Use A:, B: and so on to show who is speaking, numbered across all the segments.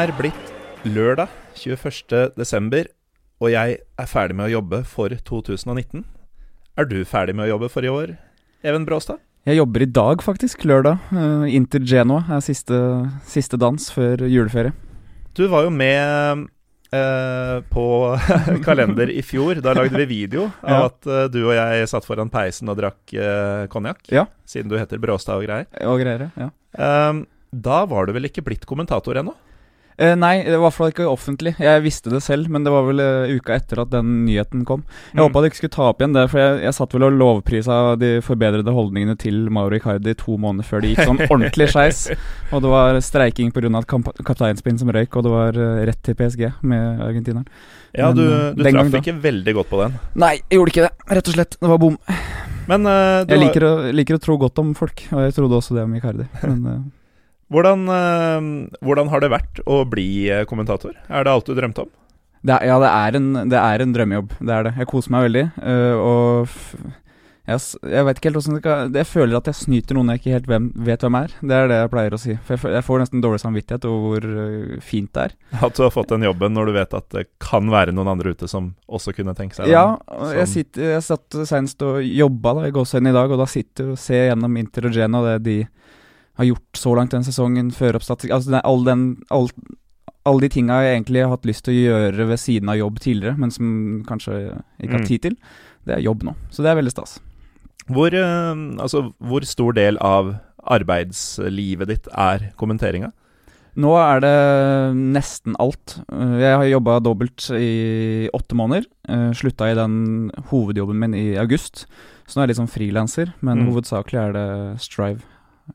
A: Er blitt lørdag 21. desember, og jeg er ferdig med å jobbe for 2019. Er du ferdig med å jobbe for i år, Even Bråstad?
B: Jeg jobber i dag, faktisk. Lørdag. Uh, Inter Genoa er siste, siste dans før juleferie.
A: Du var jo med uh, på kalender i fjor. Da lagde vi video av
B: Ja.
A: at uh, du og jeg satt foran peisen og drakk uh, konjakk.
B: Ja.
A: Siden du heter Bråstad og greier.
B: Og greier, ja.
A: Da var du vel ikke blitt kommentator ennå?
B: Eh, nei, det var i hvert fall ikke offentlig. Jeg visste det selv, men det var vel eh, uka etter at den nyheten kom. Jeg
A: Mm.
B: håpa du ikke skulle ta opp igjen det, for jeg, jeg satt vel og lovprisa de forbedrede holdningene til Mauro Icardi to måneder før det gikk sånn ordentlig skeis. Og det var streiking pga. kapteinspinn som røyk, og det var eh, rett til PSG med argentineren.
A: Ja,
B: Men,
A: du,
B: uh,
A: du traff ikke veldig godt på den.
B: Nei, jeg gjorde ikke det. Rett og slett. Det var bom.
A: Men uh,
B: Jeg liker å, liker å tro godt om folk, og jeg trodde også det om Icardi. Men eh,
A: hvordan, uh, hvordan har det vært å bli uh, kommentator? Er det alt du drømte om?
B: Det er, ja, det er, en, det er en drømmejobb. Det er det. Jeg koser meg veldig. øh, og jeg, jeg vet ikke helt hvordan det skal Jeg føler at jeg snyter noen jeg ikke helt hvem, vet hvem er. Det er det jeg pleier å si. For jeg, jeg får nesten dårlig samvittighet over hvor fint det er.
A: At du har fått den jobben når du vet at det kan være noen andre ute som også kunne tenke seg den?
B: Ja, jeg, sitter, jeg satt senest og jobba da, i Gåsøyene i dag, og da sitter du og ser gjennom Inter og Geno og det de har gjort så langt den sesongen, føreoppstatistikk Altså det er all den all, alle de tinga jeg egentlig har hatt lyst til å gjøre ved siden av jobb tidligere, men som kanskje ikke har
A: Mm.
B: tid til, det er jobb nå. Så det er veldig stas.
A: Hvor, uh, altså, hvor stor del av arbeidslivet ditt er kommenteringa?
B: Nå er det nesten alt. Uh, Jeg har jobba dobbelt i åtte måneder. Uh, Slutta i den hovedjobben min i august, så nå er jeg litt sånn frilanser, men
A: Mm.
B: hovedsakelig er det Strive.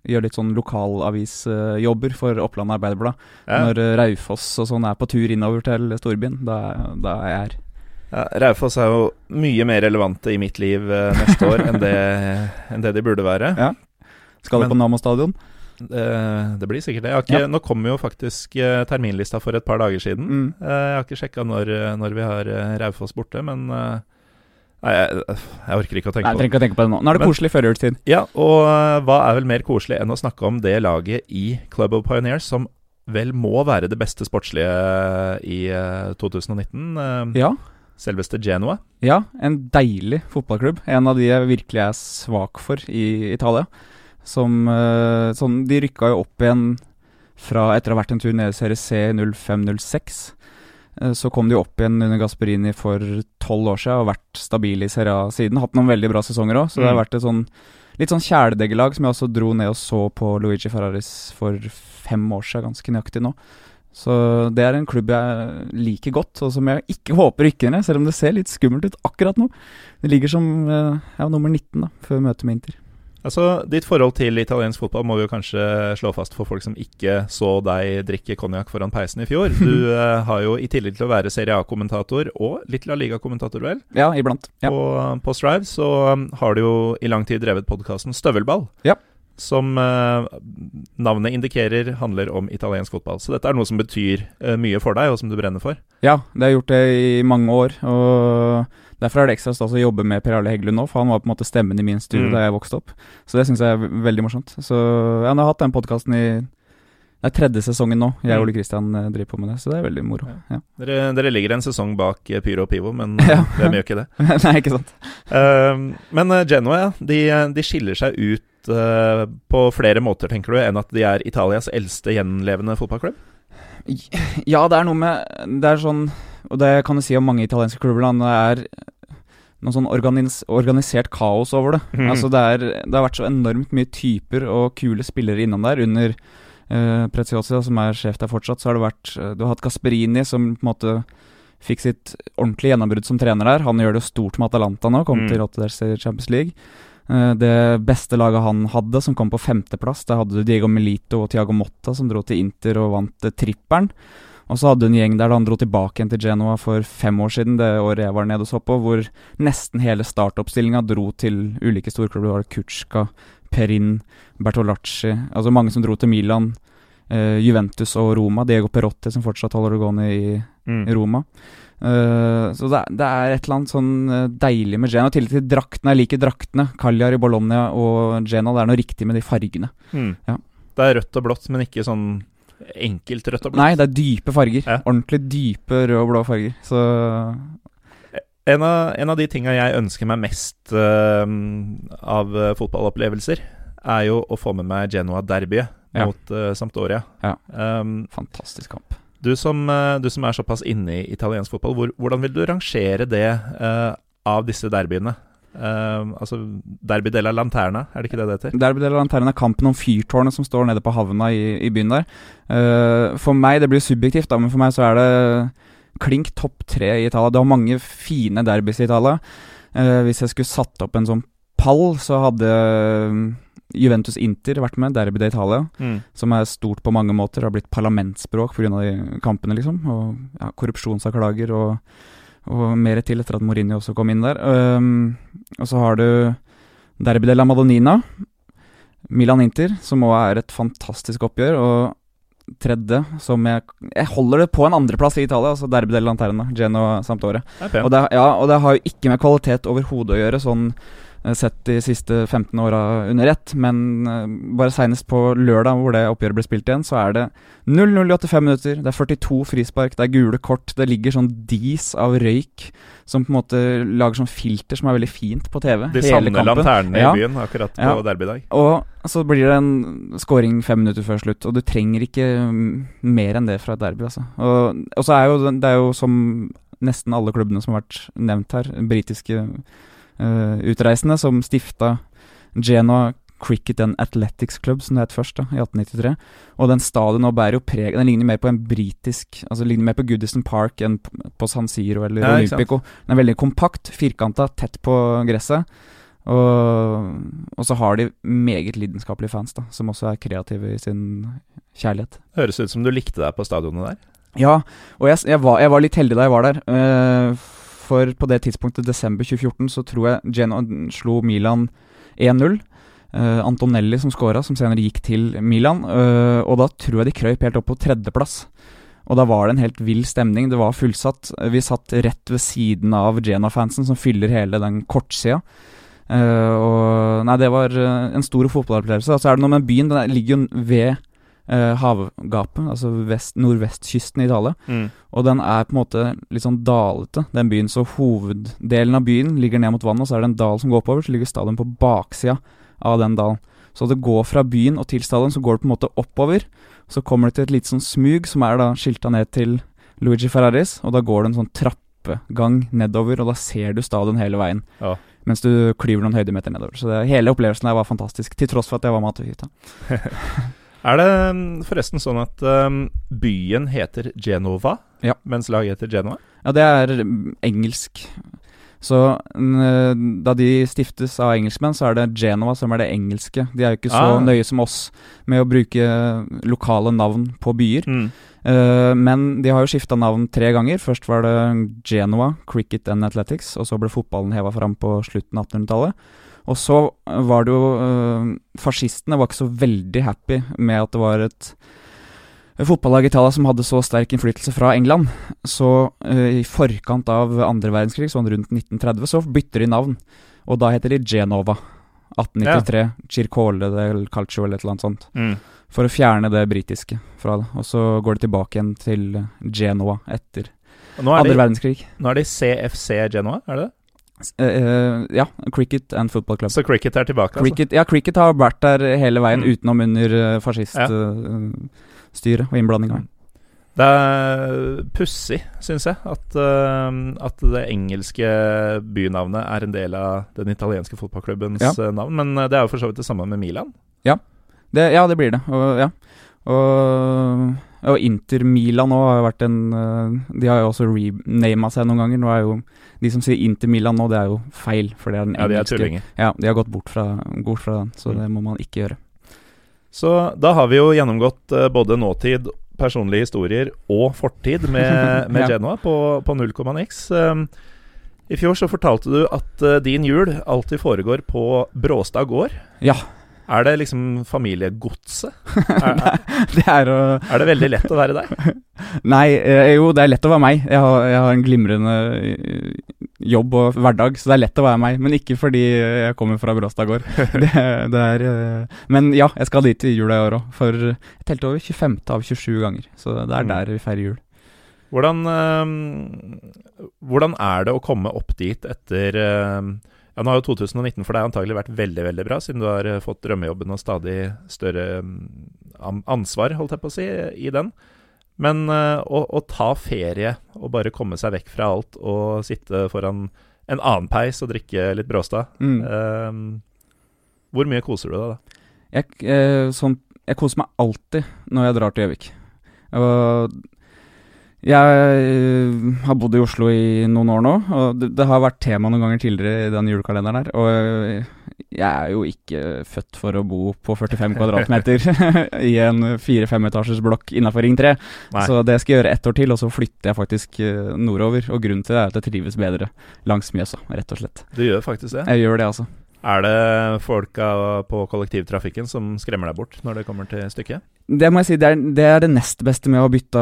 B: Gjør litt sånn lokalavisjobber for Oppland Arbeiderblad.
A: Ja.
B: Når uh, Raufoss og sånn er på tur innover til storbyen, da, da er jeg her.
A: Ja, Raufoss er jo mye mer relevante i mitt liv uh, neste år enn det, enn det de burde være.
B: Ja. Skal du på Nammo stadion?
A: Det, det blir sikkert det. Jeg har ikke,
B: Ja.
A: Nå kom jo faktisk eh, terminlista for et par dager siden.
B: Mm.
A: Eh, jeg har ikke sjekka når, eh, når vi har eh, Raufoss borte, men eh, Nei, jeg, jeg orker ikke å tenke
B: Nei,
A: på det.
B: trenger ikke å tenke på det nå. Nå er det
A: Men-
B: koselig førjulstid.
A: Ja, og eh, hva er vel mer koselig enn å snakke om det laget i Club of Pioneers, som vel må være det beste sportslige i eh, 2019. eh,
B: Ja.
A: Selveste Genoa.
B: Ja, en deilig fotballklubb. En av de jeg virkelig er svak for i Italia. Som eh, sånn, De rykka jo opp igjen fra etter å ha vært en tur nede i serie C 05-06. Eh, Så kom de opp igjen under Gasperini for tolv år siden og har vært stabile i Serie A siden. Hatt noen veldig bra sesonger òg, så det har
A: Mm.
B: vært et sånn litt sånn kjæledeggelag som jeg også dro ned og så på Luigi Ferraris for fem år siden, ganske nøyaktig nå. Så det er en klubb jeg liker godt, og som jeg ikke håper rykker ned, selv om det ser litt skummelt ut akkurat nå. Det ligger som eh, ja, nummer 19 da, før møtet med Inter.
A: Altså, Ditt forhold til italiensk fotball må vi jo kanskje slå fast for folk som ikke så deg drikke konjakk foran peisen i fjor. Du eh, har jo i tillegg til å være Serie A-kommentator og litt La Liga-kommentator, vel,
B: Ja, iblant. Ja.
A: på, på Strive, så um, har du jo i lang tid drevet podkasten Støvelball.
B: Ja.
A: Som eh, navnet indikerer handler om italiensk fotball. Så dette er noe som betyr eh, mye for deg, og som du brenner for.
B: ja, det har jeg gjort det i mange år. Og derfor er det ekstra stas å jobbe med Per Arle Heggelund nå, for han var på en måte stemmen i min studie
A: Mm.
B: da jeg vokste opp. Så det syns jeg er veldig morsomt. Så ja, han har hatt den podkasten i det er tredje sesongen nå. Jeg
A: Mm.
B: og Ole Kristian eh, driver på med det, så det er veldig moro. Ja.
A: Dere, dere ligger en sesong bak eh, Pyro og Pivo, men eh,
B: Ja.
A: hvem gjør ikke det?
B: Nei, ikke sant.
A: Eh, men Genoa, de, de skiller seg ut uh, på flere måter, tenker du, enn at de er Italias eldste gjenlevende fotballklubb?
B: Ja, det er noe med Det er sånn Og det kan du si om mange italienske klubber. Det er noe sånn organis organisert kaos over det.
A: Mm.
B: Altså det, er, det har vært så enormt mye typer og kule spillere innom der. Under uh, Preziosi, som er sjef der fortsatt, så har det vært eh, Du har hatt Gasperini, som på en måte fikk sitt ordentlige gjennombrudd som trener der. Han gjør det stort med Atalanta nå, kom
A: Mm.
B: til Rotterdam Champions League. Eh, det beste laget han hadde, som kom på femteplass, der hadde du Diego Melito og Tiago Motta, som dro til Inter og vant uh, trippelen. Og så hadde hun en gjeng der da han dro tilbake igjen til Genoa for fem år siden, det året jeg var nede og så på, hvor nesten hele startoppstillinga dro til ulike storklubber. Det var Kutsjka, Perin, Bertolacci Altså mange som dro til Milan, eh, Juventus og Roma. Diego Perotti, som fortsatt holder det gående i,
A: Mm.
B: i Roma. Eh, så det, det er et eller annet sånn eh, deilig med Genoa. I tillegg til draktene. Jeg liker draktene. Cagliari, Bologna og Genoa. Det er noe riktig med de fargene.
A: Mm.
B: Ja.
A: Det er rødt og blått, men ikke sånn enkelt rødt og blått.
B: Nei, det er dype farger.
A: Ja.
B: Ordentlig dype røde og blå farger. Så
A: En av, en av de tinga jeg ønsker meg mest uh, av eh, fotballopplevelser, er jo å få med meg Genoa-derbyet
B: Ja.
A: mot uh, Sampdoria.
B: Ja.
A: Um,
B: fantastisk kamp.
A: du, som, uh, du som er såpass inne i italiensk fotball, hvor, hvordan vil du rangere det av disse derbyene? Um, altså Derby della Lanterna, er det ikke det det heter?
B: Derby della Lanterna er kampen om fyrtårnet som står nede på havna i, i byen der. Uh, for meg, det blir subjektivt, da, men for meg så er det klink topp tre i Italia. Det har mange fine derbys i Italia. Uh, hvis jeg skulle satt opp en sånn pall, så hadde eh, Juventus Inter vært med, Derby d'Italia,
A: Mm.
B: som er stort på mange måter. Det har blitt parlamentsspråk pga. de kampene, liksom. Og ja, korrupsjonsanklager og, og mer til etter at Mourinho også kom inn der. Um, og så har du Derby de la Madonnina, Milan-Inter, som òg er et fantastisk oppgjør. Og tredje, som jeg Jeg holder det på en andreplass i Italia, altså Derby la Lanterna, Geno Sampdoria.
A: året.
B: Og det, ja, og det har jo ikke med kvalitet overhodet å gjøre, sånn sett de siste 15 åra under ett. Men eh, bare seinest på lørdag, hvor det oppgjøret ble spilt igjen, så er det 0-0 i 85 minutter. Det er 42 frispark, det er gule kort. Det ligger sånn dis av røyk som på en måte lager sånn filter som er veldig fint på TV.
A: De
B: hele
A: samme lanternene
B: Ja.
A: i byen akkurat på
B: Ja.
A: derbydag.
B: Og så blir det en scoring fem minutter før slutt, og du trenger ikke mm, mer enn det fra et derby, altså. Og, og så er jo det er jo som nesten alle klubbene som har vært nevnt her, britiske eh, utreisende, som stifta Genoa Cricket and Athletics Club, som det het først, da, i 1893. Og den stadion nå bærer jo preg Den ligner mer på en britisk Altså ligner mer på Goodison Park enn på San Siro eller
A: Ja.
B: Olympico. Den er veldig kompakt, firkanta, tett på gresset. Og, og så har de meget lidenskapelige fans, da, som også er kreative i sin kjærlighet.
A: Høres ut som du likte deg på stadionet der.
B: Ja, og jeg, jeg, var, jeg var litt heldig da jeg var der. eh, for på det tidspunktet, desember 2014, så tror jeg Geno slo Milan 1-0. Uh, Antonelli som scora, som senere gikk til Milan. Uh, og da tror jeg de krøyp helt opp på tredjeplass. Og da var det en helt vill stemning. Det var fullsatt. Vi satt rett ved siden av Genoa-fansen, som fyller hele den kortsida. Uh, og Nei, det var eh, en stor fotballopplevelse. Så er det noe med byen. Den er- ligger jo ved eh, havgapet, altså vest, nordvestkysten i Italia. Og den er på en måte litt sånn dalete, den byen. Så hoveddelen av byen ligger ned mot vannet, og så er det en dal som går oppover. Så ligger stadion på baksida av den dalen. Så det går fra byen og til stadion, så går det på en måte oppover. Så kommer det til et lite sånn smug, som er da skilta ned til Luigi Ferraris. Og da går det en sånn trappegang nedover, og da ser du stadion hele veien.
A: Ja.
B: Mens du klyver noen høydemeter nedover. Så det, hele opplevelsen der var fantastisk, til tross for at jeg var med Atvehytta.
A: Er det mm, forresten sånn at um, byen heter Genova,
B: Ja.
A: mens laget heter Genova?
B: Ja, det er mm, engelsk. Så mm, da de stiftes av engelskmenn, så er det Genova som er det engelske. De er jo ikke så
A: Ah.
B: nøye som oss med å bruke lokale navn på byer.
A: Mm.
B: Uh, men de har jo skifta navn tre ganger. Først var det Genova Cricket and Athletics, og så ble fotballen heva fram på slutten av 1800-tallet. Og så var det jo eh, Fascistene var ikke så veldig happy med at det var et fotballag i Italia som hadde så sterk innflytelse fra England. Så eh, i forkant av andre verdenskrig, sånn rundt 1930, så bytter de navn. Og da heter de Genova. 1893. Circole del Calcio eller et eller annet sånt.
A: Mm.
B: For å fjerne det britiske fra det. Og så går det tilbake igjen til Genoa etter
A: er
B: andre verdenskrig.
A: nå er de CFC Genoa, er det det?
B: Eh, eh, ja, Cricket and Football Club.
A: Så cricket er tilbake, altså?
B: Ja, cricket har vært der hele veien,
A: Mm.
B: utenom under uh, fasciststyret og innblandinga.
A: Det er pussig, syns jeg, at, uh, at det engelske bynavnet er en del av den italienske fotballklubbens
B: Ja.
A: eh, navn. Men eh, det er jo for så vidt det samme med Milan.
B: Det, ja, det blir det. Og, ja. og, og Inter Milan nå har jo vært en eh, De har jo også renama seg noen ganger. Nå er jo De som sier Inter Milan nå, det er jo feil, for det er den
A: Ja, de er.
B: Ja, de har gått bort fra, bort fra den, så
A: Mm.
B: det må man ikke gjøre.
A: Så da har vi jo gjennomgått eh, både nåtid, personlige historier og fortid med, med
B: Ja.
A: Genoa på, på 0,x. Um, I fjor så fortalte du at eh, din jul alltid foregår på Bråstad gård.
B: Ja.
A: Er det liksom familiegodset? Er,
B: Det er
A: er det veldig lett å være deg?
B: Nei, eh, jo, det er lett å være meg. Jeg har, jeg har en glimrende eh, jobb og hverdag, så det er lett å være meg. Men ikke fordi jeg kommer fra Bråstad gård. det, det er eh, Men ja, jeg skal dit i jula i år òg. For jeg telte over 25. av 27 ganger. Så det er
A: Mm.
B: der vi feirer jul.
A: Hvordan, eh, hvordan er det å komme opp dit etter eh, ja, Nå har jo 2019 for deg antagelig vært veldig veldig bra, siden du har eh, fått drømmejobben og stadig større mm, ansvar, holdt jeg på å si, i den. Men eh, å, å ta ferie og bare komme seg vekk fra alt og sitte foran en annen peis og drikke litt Bråstad
B: Mm.
A: eh, Hvor mye koser du deg da?
B: Jeg, eh, sånn, jeg koser meg alltid når jeg drar til Gjøvik. Jeg eh, har bodd i Oslo i noen år nå, og det, det har vært tema noen ganger tidligere i den julekalenderen her. Og eh, jeg er jo ikke født for å bo på 45 kvadratmeter i en fire-fem etasjers blokk innafor Ring 3.
A: Nei.
B: Så det skal jeg gjøre ett år til, og så flytter jeg faktisk eh, nordover. Og grunnen til det er at jeg trives bedre langs Mjøsa, rett og slett.
A: Du gjør faktisk det.
B: Jeg gjør det, altså.
A: Er det folka på kollektivtrafikken som skremmer deg bort når det kommer til stykket?
B: Det må jeg si, det er, det er det nest beste med å bytte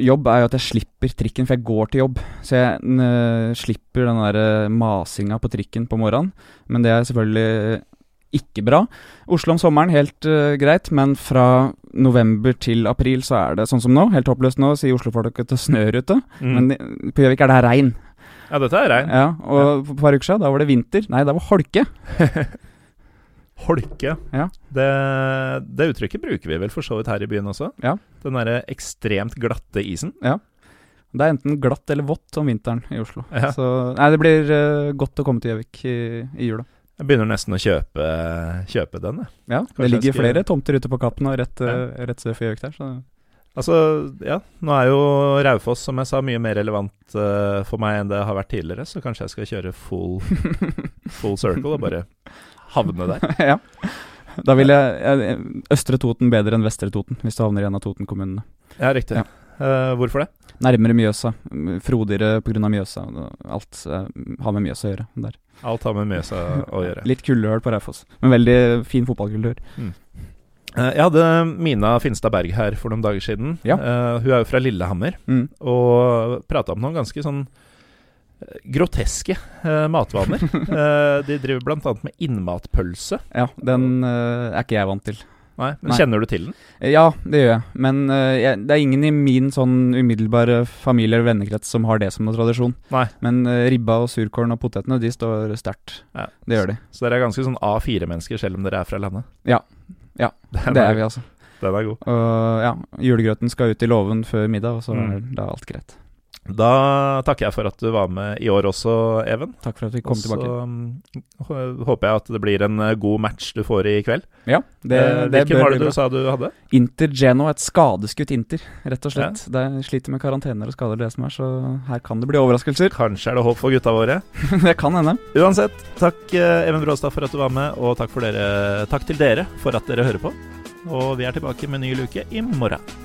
B: jobb, er jo at jeg slipper trikken, for jeg går til jobb. Så jeg n- slipper den der eh, masinga på trikken på morgenen. Men det er selvfølgelig ikke bra. Oslo om sommeren, helt uh, greit, men fra november til april så er det sånn som nå. Helt håpløst nå, sier Oslo-folk at det snør ute.
A: Mm.
B: Men på Gjøvik er det her regn.
A: Ja, dette er regn.
B: Ja, og for et par uker siden, da var det vinter. Nei, det var holke.
A: Holke.
B: Ja.
A: Det, det uttrykket bruker vi vel for så vidt her i byen også.
B: Ja.
A: Den derre ekstremt glatte isen. Ja.
B: Det er enten glatt eller vått om vinteren i Oslo.
A: Ja.
B: Så nei, det blir uh, godt å komme til Gjøvik i, i jula.
A: Jeg begynner nesten å kjøpe, kjøpe den. jeg.
B: Ja,
A: Kanskje
B: det ligger
A: skal-
B: flere tomter ute på Kappen og rett, ja. rett sør for Gjøvik der. Så
A: Altså, ja, nå er jo Raufoss, som jeg sa, mye mer relevant uh, for meg enn det har vært tidligere, så kanskje jeg skal kjøre full, full circle og bare havne der.
B: ja. Da vil jeg, jeg Østre Toten bedre enn Vestre Toten, hvis du havner i en av Toten-kommunene.
A: Ja, riktig.
B: Ja.
A: Uh, hvorfor det?
B: Nærmere Mjøsa. Frodigere pga. Mjøsa. Alt uh, har med Mjøsa å gjøre der.
A: Alt har med Mjøsa å gjøre.
B: Litt kuldehøl på Raufoss, men veldig fin fotballkultur.
A: Eh, jeg hadde Mina Finstad Berg her for noen dager siden.
B: Ja.
A: Eh, hun er jo fra Lillehammer.
B: Mm.
A: og prata om noen ganske sånn eh, groteske uh, matvaner. uh, de driver bl.a. med innmatpølse.
B: Ja, den uh, er ikke jeg vant til.
A: Nei, men
B: Nei.
A: Kjenner du til den?
B: Eh, Ja, det gjør jeg, men eh, jeg, det er ingen i min sånn umiddelbare familie- eller vennekrets som har det som noe tradisjon.
A: Nei.
B: Men eh, ribba og surkålen og potetene, de står sterkt.
A: Ja.
B: Det gjør de.
A: Så dere er ganske sånn A4-mennesker, selv om dere er fra landet?
B: Ja. Ja, Det er vi, altså.
A: Den er god.
B: Og ja, julegrøten skal ut i låven før middag, og så
A: Mm.
B: er da alt greit.
A: Da takker jeg for at du var med i år også, Even.
B: Takk for at vi kom
A: Og så
B: tilbake.
A: Så håper jeg at det blir en eh, god match du får i kveld.
B: Ja, det,
A: Eh,
B: det
A: Hvilken var det du bra. sa du hadde?
B: Inter Geno, et skadeskutt Inter, rett og slett. Det sliter med karantener og skader, det som er, så her kan det bli overraskelser.
A: Kanskje er det håp for gutta våre.
B: det kan hende.
A: Uansett, takk eh, Even Bråstad for at du var med, og takk, for dere, takk til dere for at dere hører på. Og vi er tilbake med ny luke i morgen.